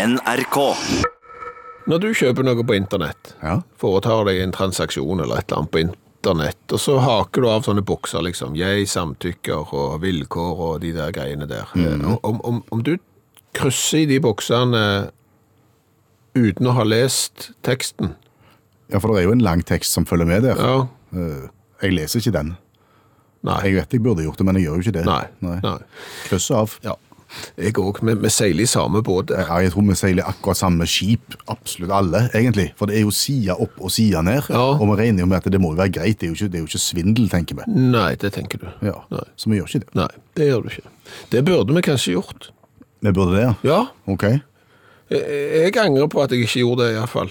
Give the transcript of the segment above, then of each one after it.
NRK. Når du kjøper noe på internett, Ja. foretar deg en transaksjon eller et eller annet på internett, og så haker du av sånne bokser, liksom, jeg samtykker og vilkår og de der greiene der. Mhm. Eh, Om, om, om du krysser i de boksene uten å ha lest teksten, ja, for det er jo en lang tekst som følger med der. ja, Eh, Jeg leser ikke den. nei, Jeg vet jeg burde gjort det, men jeg gjør jo ikke det. nei, nei. Kryss av. Ja. Jeg òg, vi, vi seiler i samme båt. Ja, jeg tror vi seiler akkurat samme skip, absolutt alle, egentlig. For det er jo sida opp og sida ned. Ja. Og vi regner jo med at det må jo være greit. Det er jo ikke, det er jo ikke svindel, tenker vi. Nei, det tenker du. Ja. Nei. Så vi gjør ikke det. Nei, det gjør du ikke. Det burde vi kanskje gjort. Vi burde det, ja. Ja, Ok. jeg, jeg angrer på at jeg ikke gjorde det, iallfall.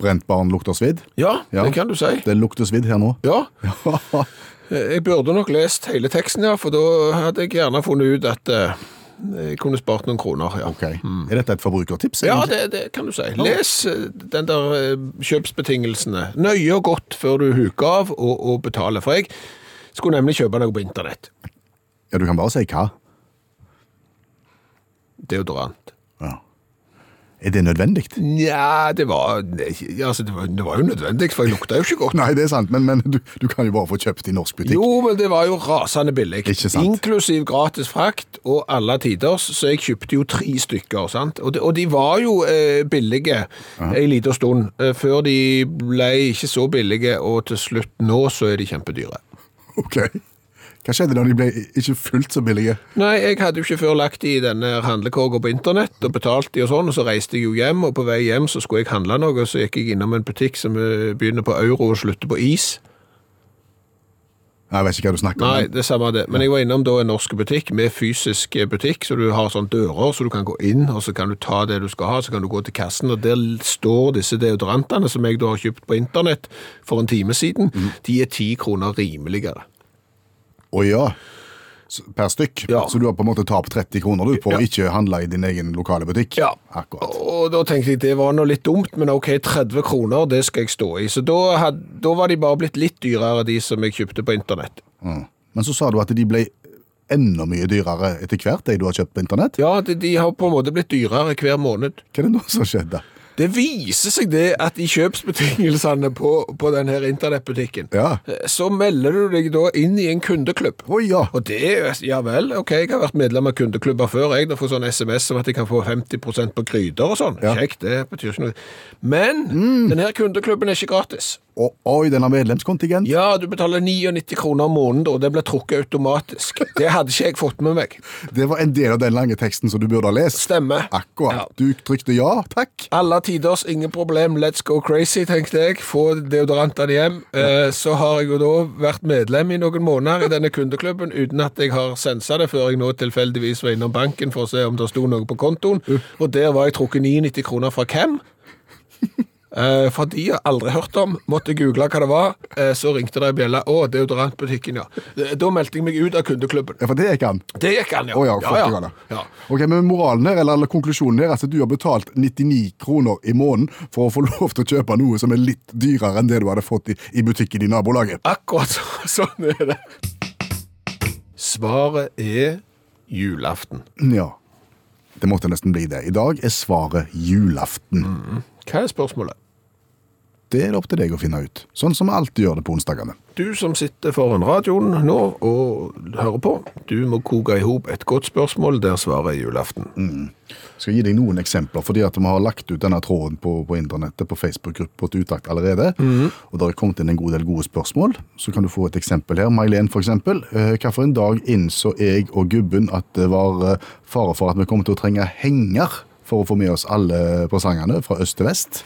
Brent barn lukter svidd. Ja, Ja. det kan du si. Det lukter svidd her nå. Ja, jeg burde nok lest hele teksten, ja, for da hadde jeg gjerne funnet ut at eh, jeg kunne spart noen kroner. Ja, ok. Er dette et forbrukertips? ja egentlig? det, det kan du si. Les eh, den der eh, kjøpsbetingelsene nøye og godt før du huker av og, og betaler. For jeg skulle nemlig kjøpe noe på internett. ja, du kan bare si hva. Deodorant. Er det nødvendig? Nja, det var, altså, det var Det var jo nødvendig, for jeg lukta jo ikke godt. Nei, det er sant, men, men du, du kan jo bare få kjøpt i norsk butikk. Jo, men det var jo rasende billig. Ikke sant? Inklusiv gratis frakt og alle tiders, så jeg kjøpte jo tre stykker. sant? Og de, og de var jo eh, billige en liten stund, eh, før de ble ikke så billige, og til slutt nå så er de kjempedyre. Ok. Hva skjedde da de ble ikke fullt så billige? Nei, jeg hadde jo ikke før lagt de i denne handlekorga på internett og betalt de og sånn, og så reiste jeg jo hjem, og på vei hjem så skulle jeg handle noe, og så gikk jeg innom en butikk som eh, begynner på euro og slutter på is. Jeg vet ikke hva du snakker om. Nei, det samme det. Men jeg var innom da en norsk butikk med fysisk butikk, så du har sånne dører, så du kan gå inn, og så kan du ta det du skal ha, så kan du gå til kassen, og der står disse deodorantene som jeg da har kjøpt på internett for en time siden. De er ti kroner rimeligere. Å ja. Per stykk. Ja. Så du har på en måte tapt 30 kroner du, på Ja. å ikke handle i din egen lokale butikk? Ja. Akkurat. Og da tenkte jeg det var noe litt dumt, men ok, 30 kroner, det skal jeg stå i. Så da, had, da var de bare blitt litt dyrere, de som jeg kjøpte på internett. Mm. Men så sa du at de ble enda mye dyrere etter hvert, de du har kjøpt på internett. Ja, de, de har på en måte blitt dyrere hver måned. Hva er det nå som skjedde? Det viser seg det at i kjøpsbetingelsene på, på denne internettbutikken, Ja. så melder du deg da inn i en kundeklubb. Oh, ja. Og det, ja vel, ok, jeg har vært medlem av kundeklubber før, jeg får sånn sms om at jeg kan få 50% på krydder og sånn. Ja. Mm. Kjekt, det betyr ikke noe. Men denne kundeklubben er ikke gratis. Å, oi, den har medlemskontingent. Ja, du betaler 99 kroner om måneden, og det blir trukket automatisk. Det hadde ikke jeg fått med meg. Det var en del av den lange teksten som du burde ha lest. Stemmer. Akkurat. Ja. Du trykte ja, takk. Alle tiders, ingen problem, let's go crazy, tenkte jeg. Få deodorantene hjem. Eh, så har jeg jo da vært medlem i noen måneder i denne kundeklubben, uten at jeg har sensa det, før jeg nå tilfeldigvis var innom banken for å se om det sto noe på kontoen. Og der var jeg trukket 99 kroner fra hvem? Eh, for de har aldri hørt om, måtte google hva det var, eh, så ringte det ei bjelle. Å, deodorantbutikken, ja. Eh, Da meldte jeg meg ut av kundeklubben. Ja, for det gikk an. Det gikk an, ja. Oh, ja, ja, ja. Ja. Ok, men moralen her, eller, eller konklusjonen her, er at du har betalt 99 kroner i måneden for å få lov til å kjøpe noe som er litt dyrere enn det du hadde fått i, i butikken i nabolaget. Akkurat så- sånn er det. Svaret er julaften. Ja, det måtte nesten bli det. I dag er svaret julaften. Hva er spørsmålet? Det er det opp til deg å finne ut, sånn som vi alltid gjør det på onsdagene. Du som sitter foran radioen nå og hører på, du må koke i hop et godt spørsmål der svaret er julaften. Jeg skal gi deg noen eksempler, fordi at vi har lagt ut denne tråden på, på internettet, på Facebook-gruppa til Utakt allerede, og det har kommet inn en god del gode spørsmål. Så kan du få et eksempel her. Mailen eksempel. Eh, Hva for en dag innså jeg og gubben at det var eh, fare for at vi kom til å trenge henger for å få med oss alle presangene fra øst til vest?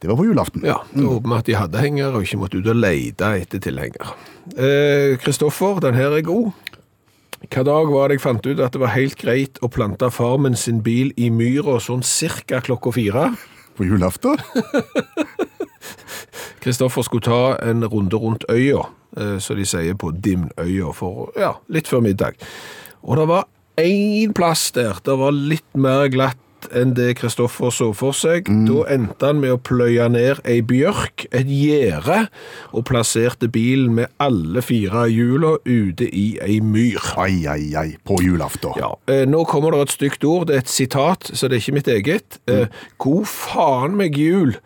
Det var på julaften. Ja, var vi at de hadde henger og ikke måtte ut og lete etter tilhenger. Eh, Kristoffer, den her er god. Hva dag var det jeg fant ut at det var helt greit å plante farmen sin bil i myra sånn cirka klokka fire? På julaften? Kristoffer skulle ta en runde rundt øya, som så de sier på Dimnøya, for ja, litt før middag. Og det var én plass der det var litt mer glatt enn det Kristoffer så for seg. Da endte han med å pløye ned ei bjørk, et gjerde, og plasserte bilen med alle fire hjula ute i ei myr. Ai, ai, ai. På julaften. Ja, eh, Nå kommer det et stygt ord, det er et sitat, så det er ikke mitt eget. Mm. God faen meg jul,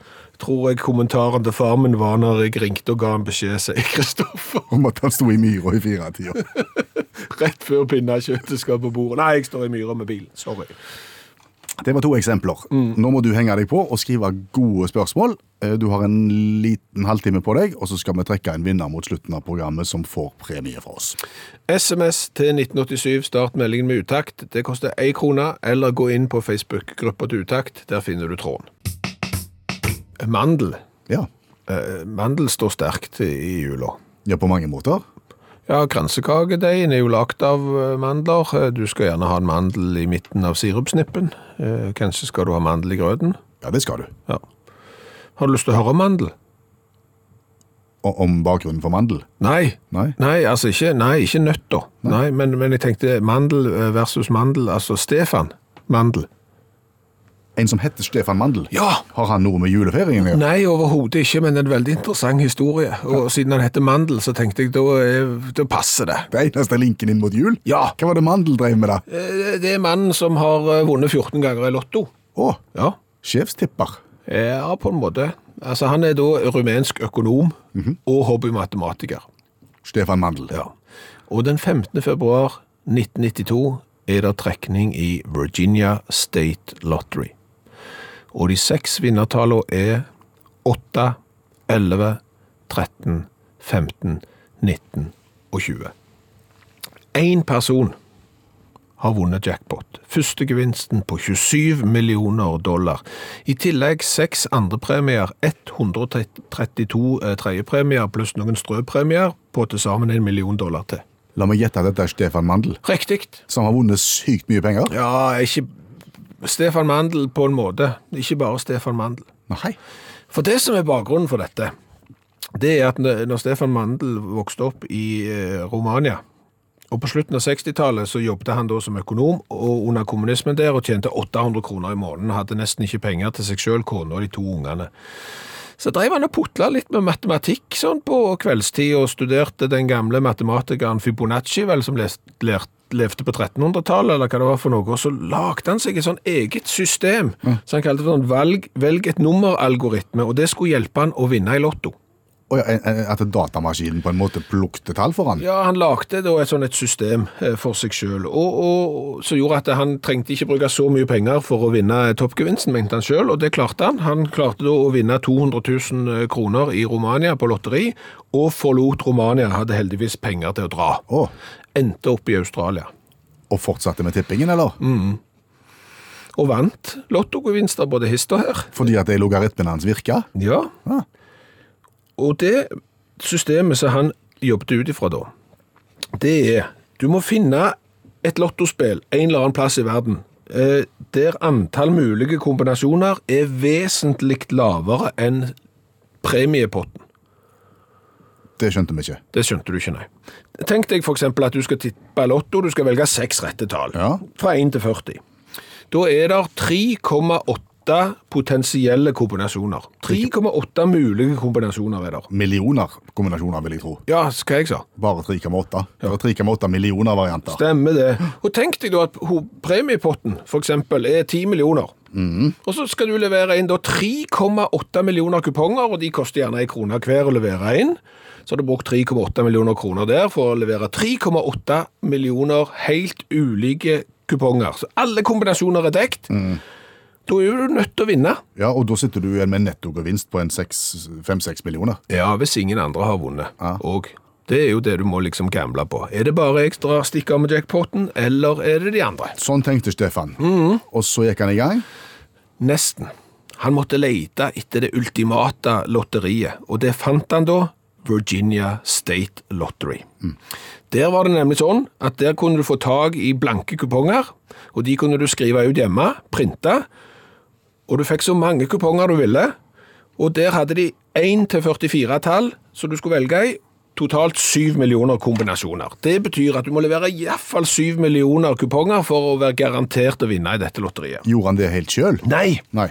tror jeg kommentaren til far min var når jeg ringte og ga en beskjed, sier Kristoffer. Om at han sto i myra i firetida. Rett før pinnekjøttet skal på bordet. Nei, jeg står i myra med bilen. Sorry. Det var to eksempler. Nå må du henge deg på og skrive gode spørsmål. Eh, Du har en liten halvtime på deg, og så skal vi trekke en vinner mot slutten av programmet som får premie fra oss. SMS til 1987, start meldingen med utakt. Det koster én krone, eller gå inn på Facebook-gruppa til utakt. Der finner du tråden. Mandel. Ja. Eh, Mandel står sterkt i jula. ja, på mange måter. Ja, Kransekakadeigen er jo lagd av eh, mandler. Eh, Du skal gjerne ha en mandel i midten av sirupsnippen. Eh, Kanskje skal du ha mandel i grøten. Ja, det skal du. Ja. Har du lyst til å høre om mandel? Og om bakgrunnen for mandel? Nei. Nei. Nei, altså ikke, nei, ikke nøtter. Nei. Nei, men, men jeg tenkte mandel versus mandel, altså Stefan Mandel. En som heter Stefan Mandel. Ja! Har han noe med julefeiringen å gjøre? Nei, overhodet ikke, men en veldig interessant historie. Og siden han heter Mandel, så tenkte jeg da, eh, da passer det. Det eneste linken inn mot jul? Ja. Hva var det Mandel drev med, da? Eh, Det er mannen som har eh, vunnet 14 ganger i lotto. Å, Ja. sjefstipper. Ja, på en måte. Altså, han er da rumensk økonom og hobbymatematiker. Stefan Mandel. Ja. Og den 15. februar 1992 er det trekning i Virginia State Lottery. Og de seks vinnertallene er 8, 11, 13, 15, 19 og 20. Én person har vunnet jackpot. Førstegevinsten på 27 millioner dollar. I tillegg seks andrepremier, 132 eh, tredjepremier pluss noen strøpremier på til sammen en million dollar til. La meg gjette at dette er Stefan Mandel, Riktig. som har vunnet sykt mye penger. Ja, ikke Stefan Mandel på en måte. Ikke bare Stefan Mandel. Nei. For det som er bakgrunnen for dette, det er at når Stefan Mandel vokste opp i eh, Romania, og på slutten av 60-tallet så jobbet han da som økonom, og under kommunismen der, og tjente 800 kroner i måneden, hadde nesten ikke penger til seg selv, kona og de to ungene. Så drev han og putla litt med matematikk sånn på kveldstid, og studerte den gamle matematikeren Fibonacci, vel, som lest, lært, levde på 1300-tallet, eller hva det var for noe, og så lagde han seg et sånn eget system, så han kalte det sånn valg, velg et nummer-algoritme, og det skulle hjelpe han å vinne i lotto. At datamaskinen på en måte plukte tall for han. Ja, han lagde da et sånn et system eh, for seg selv, og, og som gjorde at han trengte ikke bruke så mye penger for å vinne toppgevinsten, mente han selv, og det klarte han. Han klarte da å vinne 200 000 kroner i Romania på lotteri, og forlot Romania, hadde heldigvis penger til å dra. Å, Endte opp i Australia, og fortsatte med tippingen, eller? og vant lottogevinster både hist og her. Fordi at de logaritmen hans virka? Ja. Ah. Og det systemet som han jobbet ut ifra da, det er du må finne et lottospill en eller annen plass i verden eh, der antall mulige kombinasjoner er vesentlig lavere enn premiepotten. Det skjønte vi ikke. Det skjønte du ikke, nei. Tenk deg eksempel at du skal tippe lotto, du skal velge seks rette tall. Ja. Fra 1 til 40. Da er det 3,8 potensielle kombinasjoner. 3,8 mulige kombinasjoner er det. Millioner kombinasjoner, vil jeg tro. Ja, hva jeg sa? Bare 3,8. Ja. 3,8 millioner varianter. Stemmer det. Og tenk deg da at premiepotten eksempel er 10 millioner. Og så skal du levere inn da 3,8 millioner kuponger, og de koster gjerne en krone hver å levere inn. Så har du brukt 3,8 millioner kroner der for å levere 3,8 millioner helt ulike kuponger. Så alle kombinasjoner er dekt. Da er du nødt til å vinne. Ja, og da sitter du igjen med nettogevinst på en 5-6 millioner. Ja, hvis ingen andre har vunnet. Ja. Og det er jo det du må liksom gamble på. Er det bare ekstra stikker med jackpotten, eller er det de andre? Sånn tenkte Stefan. Og så gikk han i gang. Nesten. Han måtte lete etter det ultimate lotteriet, og det fant han da Virginia State Lottery. Der var det nemlig sånn at der kunne du få tag i blanke kuponger, og de kunne du skrive ut hjemme, printe, og du fikk så mange kuponger du ville, og der hadde de 1 til 44 tall som du skulle velge i, totalt 7 millioner kombinasjoner. Det betyr at du må levere iallfall 7 millioner kuponger for å være garantert å vinne i dette lotteriet. Gjorde han det helt sjøl? Nei! Nei.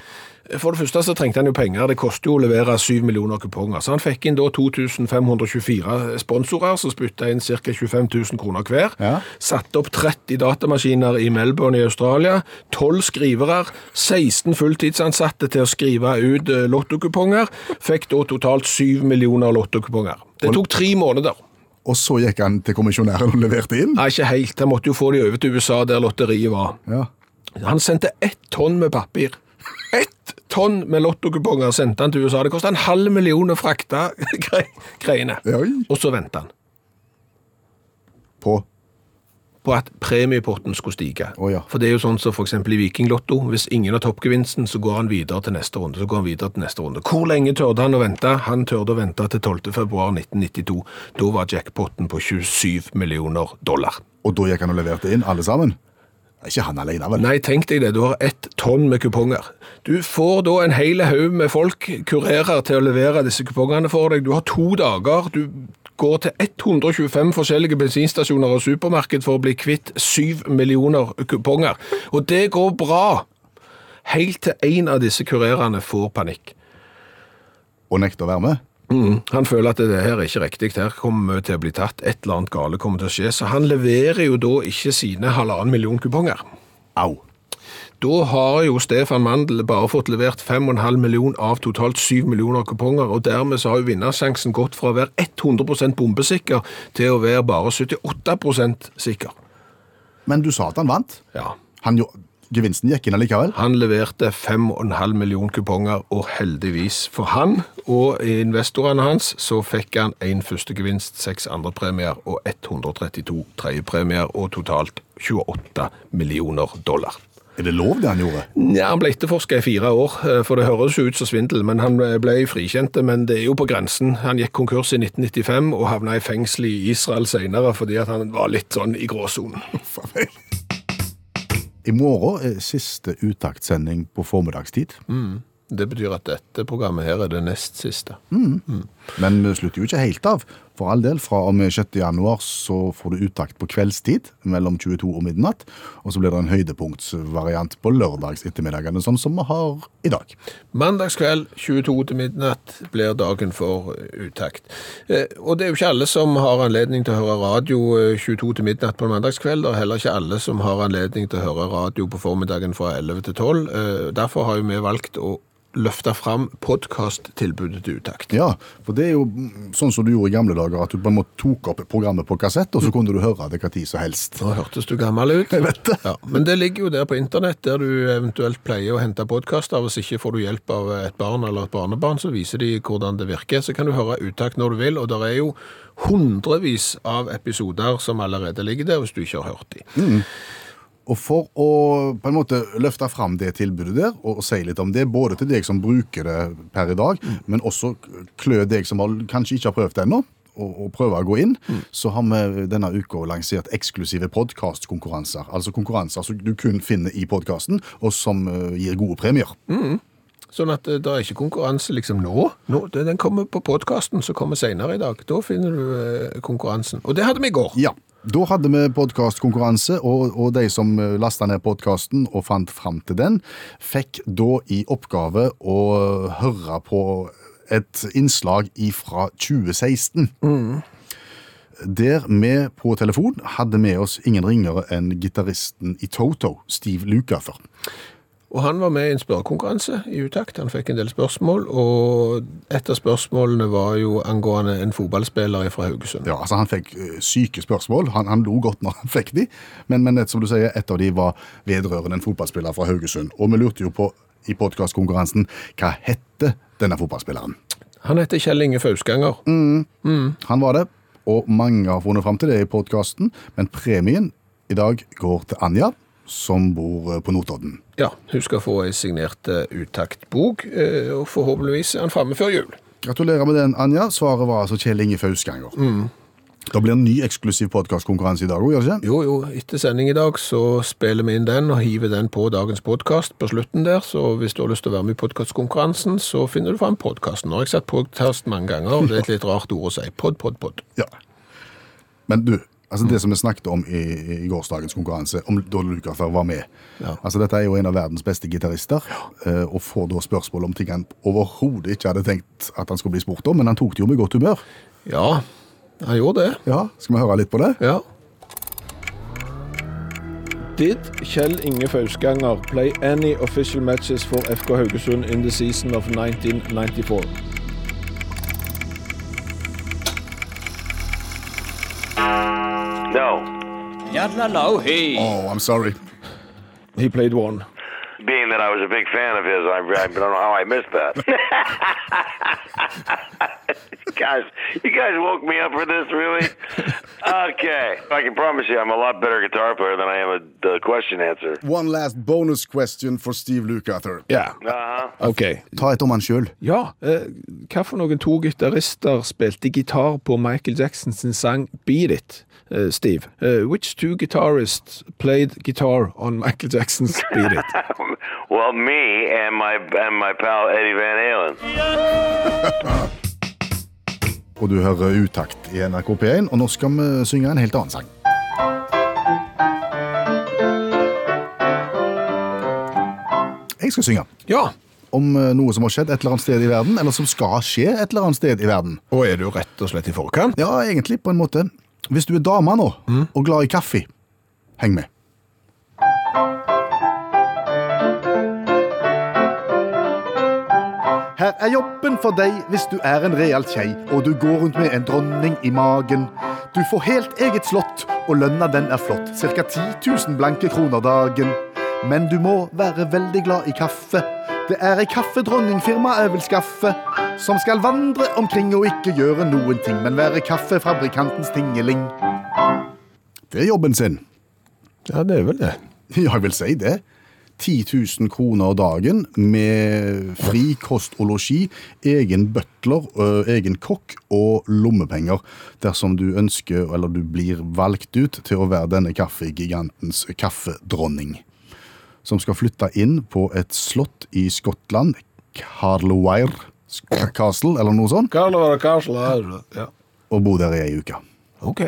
For det første så trengte han jo penger. Det koster jo å levere 7 millioner kuponger. Så han fikk inn da 2524 sponsorer som spytta inn ca. 25 000 kroner hver. Ja. Satte opp 30 datamaskiner i Melbourne i Australia. 12 skrivere. 16 fulltidsansatte til å skrive ut eh, lottokuponger. Fikk da totalt 7 millioner lottokuponger. Det tok tre måneder. Og så gikk han til kommisjonæren og leverte inn? Nei, ikke helt. Han måtte jo få de over til USA, der lotteriet var. Ja. Han sendte ett tonn med papir. Ett tonn med lottokuponger sendte han til USA. Det kosta en halv million å frakte gre greiene. Oi. Og så venta han På på at premiepotten skulle stige. Oh, ja. For det er jo sånn som f.eks. i Vikinglotto. Hvis ingen har toppgevinsten, så går han videre til neste runde. Så går han videre til neste runde. Hvor lenge tørde han å vente? Han tørde å vente til 12. februar 1992. Da var jackpotten på 27 millioner dollar. Og da gikk han og leverte inn, alle sammen? Ikke han alene, vel? Nei, tenk deg det. Du har ett tonn med kuponger. Du får da en hel haug med folk, kurerer, til å levere disse kupongene for deg. Du har to dager. Du går til 125 forskjellige bensinstasjoner og supermarked for å bli kvitt 7 millioner kuponger. Og det går bra. Helt til en av disse kurerene får panikk. Og nekter å være med? Mm. Han føler at det her er ikke riktig, her kommer vi til å bli tatt, et eller annet gale kommer til å skje, så han leverer jo da ikke sine halvannen million kuponger. Au. Da har jo Stefan Mandel bare fått levert 5,5 million av totalt 7 millioner kuponger, og dermed så har jo vinnersjansen gått fra å være 100% bombesikker til å være bare 78% sikker. Men du sa at han vant. Ja. Han, jo- gevinsten gikk inn allikevel. Han leverte 5,5 million kuponger, og heldigvis for han og investorene hans, så fikk han en første gevinst, seks andre premier og 132 tredjepremier, og totalt 28 millioner dollar. Er det lov, det han gjorde? Ja, Han ble etterforska i fire år, eh, for det høres jo ut som svindel. Men han eh, ble frikjent, men det er jo på grensen. Han gikk konkurs i 1995 og havna i fengsel i Israel senere fordi at han var litt sånn i gråsonen. I morgen er siste uttaktsending på formiddagstid. Det betyr at dette programmet her er det nest siste. Men vi slutter jo ikke helt av. For all del, fra og med 6. januar så får du uttakt på kveldstid mellom 22 og midnatt. Og så blir det en høydepunktsvariant på lørdags ettermiddagene, sånn som vi har i dag. Mandagskveld 22 til midnatt blir dagen for uttakt. Eh, Og det er jo ikke alle som har anledning til å høre radio eh, 22 til midnatt på mandagskveld. Det er heller ikke alle som har anledning til å høre radio på formiddagen fra 11 til 12. Eh, Derfor har jo vi valgt å løfte fram podkasttilbudet til uttakt. Ja, for det er jo mm, sånn som du gjorde i gamle dager, at du på en måte tok opp programmet på kassett, og så kunne du høre det hva tid som helst. Nå hørtes du gammel ut. Jeg vet det. Ja, men det ligger jo der på internett, der du eventuelt pleier å hente podkaster. Hvis ikke får du hjelp av et barn eller et barnebarn, så viser de hvordan det virker. Så kan du høre Utakt når du vil, og der er jo hundrevis av episoder som allerede ligger der, hvis du ikke har hørt de. Og for å på en måte løfte fram det tilbudet der, og, og si litt om det, både til deg som bruker det per i dag, men også klø deg som har, kanskje ikke har prøvd det ennå, og, og prøve å gå inn, så har vi denne uka lansert eksklusive podkastkonkurranser. Altså konkurranser som du kun finner i podkasten, og som uh, gir gode premier. Sånn at eh, det er ikke konkurranse liksom nå. nå den kommer på podkasten som kommer senere i dag. Da finner du eh, konkurransen. Og det hadde vi i går. Ja. Da hadde vi podkastkonkurranse, og, og de som lasta ned podkasten og fant fram til den, fikk da i oppgave å høre på et innslag fra 2016. Der vi på telefon hadde med oss ingen ringere enn gitaristen i Toto, Steve Lukather. Og han var med i en spørrekonkurranse i utakt. Han fikk en del spørsmål, og et av spørsmålene var jo angående en fotballspiller fra Haugesund. Ja, altså Han fikk eh, syke spørsmål. Han, han lo godt når han fikk de, men, men et, som du sier, et av de var vedrørende en fotballspiller fra Haugesund. Og vi lurte jo på i podkastkonkurransen hva hette denne fotballspilleren. Han heter Kjell Inge Fausganger. Han var det, og mange har funnet fram til det i podkasten, men premien i dag går til Anja, som bor eh, på Notodden. Ja, hun skal få ei signert utaktbok, uttaktbok, eh, og forhåpentligvis er han framme før jul. Gratulerer med den, Anja. Svaret var altså Kjell Inge Fausganger. Det blir en ny eksklusiv podkastkonkurranse i dag òg, gjør det ikke? Jo, jo, etter sending i dag så spiller vi inn den og hiver den på dagens podkast på slutten der. Så hvis du har lyst til å være med i podkastkonkurransen, så finner du fram podkasten. Nå har jeg sett podkast mange ganger, og det er et litt rart ord å si. Pod, pod, pod. Ja. Men du, altså det som vi snakket om i, i gårsdagens konkurranse, om da Lukather var med Ja. Altså Dette er jo en av verdens beste gitarister, ja. og får da spørsmål om ting han overhodet ikke hadde tenkt at han skulle bli spurt om, men han tok det jo med godt humør. Ja, han gjorde det. Ja, Skal vi høre litt på det? Ja. Did Kjell Inge Fausganger play any official matches for FK Haugesund in the season of 1994? Yadlalau, hey. Oh, I'm sorry. He played one. Being that I was a big fan of his, I, I don't know how I missed that. guys, you guys woke me up for this, really? Okay. I can promise you I'm a lot better guitar player than I am a the question answer. One last bonus question for Steve Lukather. Yeah. Uh-huh. ok. Ta et om han sjøl. Ja, eh, hva for noen to gitarister spilte gitar på Michael Jackson sin sang Beat It, eh, Steve? Eh, which two guitarists played guitar on Michael Jackson's Beat It? well, me and my and my pal Eddie Van Halen. Og du hører utakt i NRK P1, og nå skal vi synge en helt annen sang. Jeg skal synge Ja, om eh, noe som har skjedd et eller annet sted i verden, eller som skal skje et eller annet sted i verden. og er du rett og slett i forkant? Ja, egentlig, på en måte. Hvis du er dame nå, og glad i kaffe, heng med. Her er jobben for deg hvis du er en real kjei, og du går rundt med en dronning i magen. Du får helt eget slott, og lønna den er flott, ca. 10 000 blanke kroner dagen. Men du må være veldig glad i kaffe. Det er ei kaffedronningfirma jeg vil skaffe, som skal vandre omkring og ikke gjøre noen ting, men være kaffefabrikantens tingeling. Det er jobben sin. Ja, det er vel det. Ja, jeg vil si det. 10 000 kroner dagen med fri kost og losji, egen butler, egen kokk og lommepenger dersom du ønsker, eller du blir valgt ut til å være denne kaffegigantens kaffedronning. Som skal flytte inn på et slott i Skottland, Carlowire Castle, eller noe sånt, Ja. og bo der i ei uke. Ok.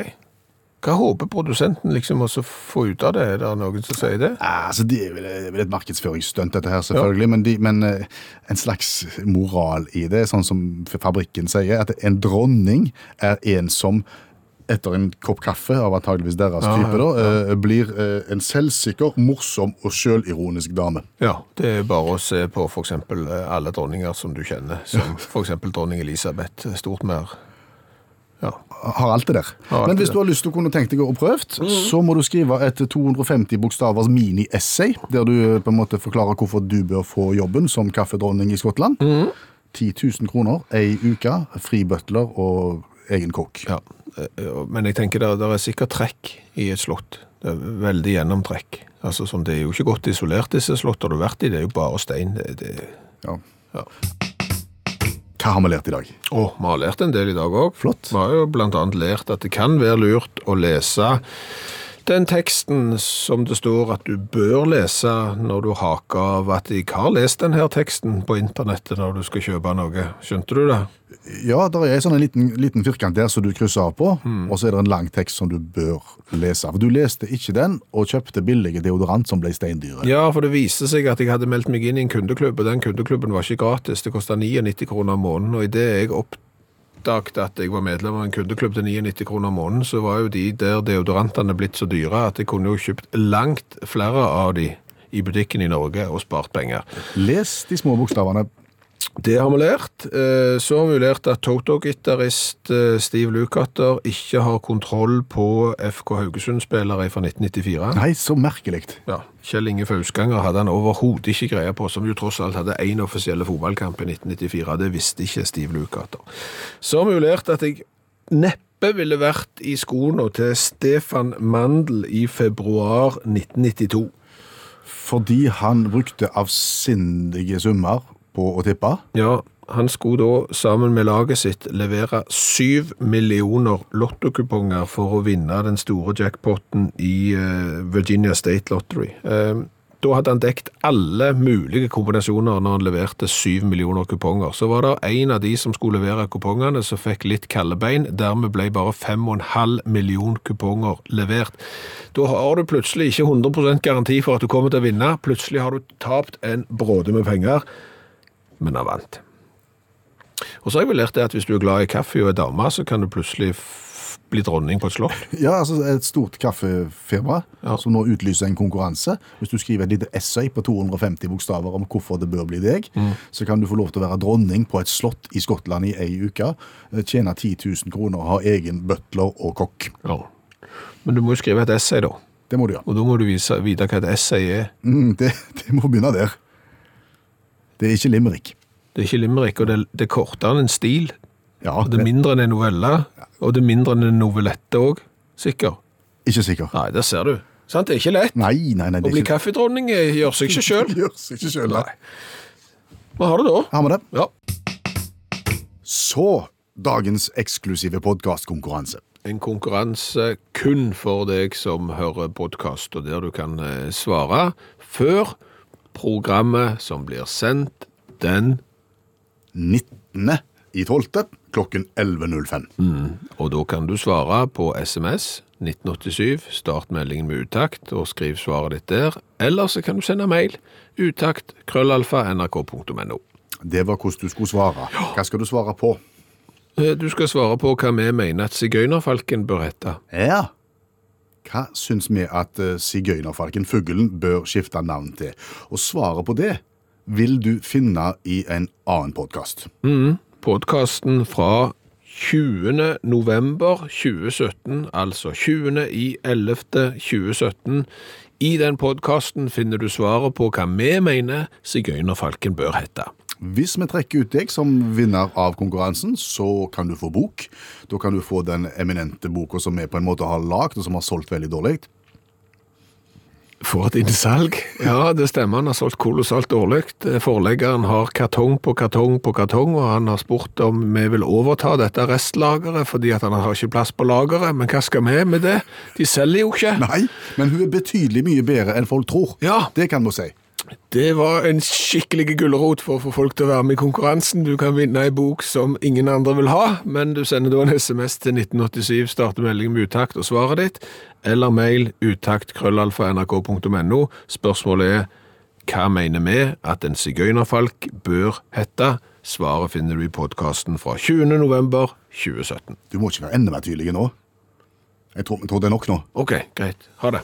Hva håper produsenten liksom også få ut av det? Er det noen som sier det? Ja, Altså, det er vel, et markedsføringsstunt, dette her, selvfølgelig. Men, de, men eh, en slags moral i det, sånn som fabrikken sier, at en dronning er en som etter en kopp kaffe av antageligvis deres Ja, type, da, ja. blir eh, en selvsikker, morsom og sjølironisk dame. Ja, det er bare å se på eh, alle dronninger som du kjenner, som for eksempel dronning Elisabeth, stort mer. Ja. Har alt det der. Alt Men hvis det du har lyst til å kunne tenke deg å prøve, så må du skrive et 250 bokstavers mini-essay, der du eh, på en måte forklarer hvorfor du bør få jobben som kaffedronning i Skottland. 10 000 kroner, ei uke, fri butler og egen kokk. ja. Eh, Men jeg tenker det, det er sikkert trekk i et slott. Det er veldig gjennomtrekk. Altså, som det er jo ikke godt isolert, disse slottene du har vært i. Det er jo bare stein. Det, det, Ja. ja. Hva har vi lært i dag? Oh, vi har lært en del i dag òg. Vi har jo annet lært at det kan være lurt å lese den teksten som det står at du bør lese når du haker av at jeg har lest denne teksten på internettet når du skal kjøpe noe. Skjønte du det? Ja, det er en sånn en liten, liten firkant der som du krysser av på, og så er det en lang tekst som du bør lese. For du leste ikke den, og kjøpte billige deodorant som ble steindyre. Ja, for det viste seg at jeg hadde meldt meg inn i en kundeklubb, og den kundeklubben var ikke gratis. Det kosta 99 kroner om måneden, og idet jeg oppdaget at jeg var medlem av en kundeklubb til 99 kroner om måneden, så var jo de der deodorantene blitt så dyre at jeg kunne jo kjøpt langt flere av de i butikken i Norge og spart penger. Les de små bokstavene. Det har vi lært. Eh, Så har vi lært at Toto-gitarist eh, Steve Lukather ikke har kontroll på FK Haugesund-spillere fra 1994. Nei, så merkelig. Ja, Kjell Inge Fausganger hadde han overhodet ikke greie på, som jo tross alt hadde én offisielle fotballkamp i 1994. Det visste ikke Steve Lukather. Så har vi lært at jeg neppe ville vært i skoene til Stefan Mandel i februar 1992. Fordi han brukte avsindige summer på å tippe. Ja, han skulle da sammen med laget sitt levere syv millioner lottokuponger for å vinne den store jackpoten i eh, Virginia State Lottery. Eh, da hadde han dekt alle mulige kombinasjoner når han leverte syv millioner kuponger. Så var det en av de som skulle levere kupongene som fikk litt kalde bein. Dermed ble bare fem og en halv million kuponger levert. Da har du plutselig ikke 100% garanti for at du kommer til å vinne. Plutselig har du tapt en bråde med penger, men har vant. Og så har jeg vel lært det at hvis du er glad i kaffe og er dame, så kan du plutselig bli dronning på et slott. Ja, altså Et stort kaffefirma Ja. som nå utlyser en konkurranse. Hvis du skriver et lite essay på 250 bokstaver om hvorfor det bør bli deg, så kan du få lov til å være dronning på et slott i Skottland i ei uke. eh, Tjene 10 000 kroner, ha egen butler og kokk. Ja. Men du må jo skrive et essay, da. Det må du gjøre. Og da må du vise, vite hva et essay er. Mm, det, det må begynne der. Det er ikke limerick. Det er ikke limerick, og det, det er kortere enn en stil. Ja, Og det er mindre enn en novelle, og det er mindre enn en novelette òg. Sikker. Ikke sikker. Nei, der ser du. Sant, det er ikke lett. Nei, nei, nei. Å bli ikke, kaffedronning eh, gjør seg ikke sjøl. gjør seg ikke selv, nei. Hva har du da? Har vi det? Ja. Så dagens eksklusive podkastkonkurranse. En konkurranse kun for deg som hører podkast, og der du kan eh, svare før programmet som blir sendt den 19. i 12. klokken 11.05. Og da kan du svare på SMS 1987, start meldingen med utakt, og skriv svaret ditt der. Eller så kan du sende mail utakt krøllalfa nrk.no. Det var hvordan du skulle svare. Hva skal du svare på? Eh, Du skal svare på hva vi mener at sigøynerfalken bør hete. Ja. Hva syns vi at eh, sigøynerfalken, fuglen, bør skifte navn til? Og svaret på det vil du finne i en annen podkast. Podkasten fra 20. november 2017, altså 20. i 11. 2017. I den podkasten finner du svaret på hva vi mener sigøynerfalken bør hete. Hvis vi trekker ut deg som vinner av konkurransen, så kan du få bok. Da kan du få den eminente boka som vi på en måte har lagd, og som har solgt veldig dårlig. For et innsalg. Ja, det stemmer. Han har solgt kolossalt dårlig. Forleggeren har kartong på kartong på kartong, og han har spurt om vi vil overta dette restlageret, fordi at han har ikke plass på lageret. Men hva skal vi med det? De selger jo ikke. Nei, men hun er betydelig mye bedre enn folk tror. Ja. Det kan vi si. Det var en skikkelig gulrot for å få folk til å være med i konkurransen. Du kan vinne ei bok som ingen andre vil ha, men du sender da en SMS til 1987, starter meldingen med uttakt og svaret ditt, eller mail utakt.krøllalfa.nrk.no. Spørsmålet er hva mener vi at en sigøynerfalk bør hete? Svaret finner du i podkasten fra 20. november 2017. Du må ikke være enda mer tydelig nå. Jeg tror, jeg tror det er nok nå. Ok, greit. Ha det.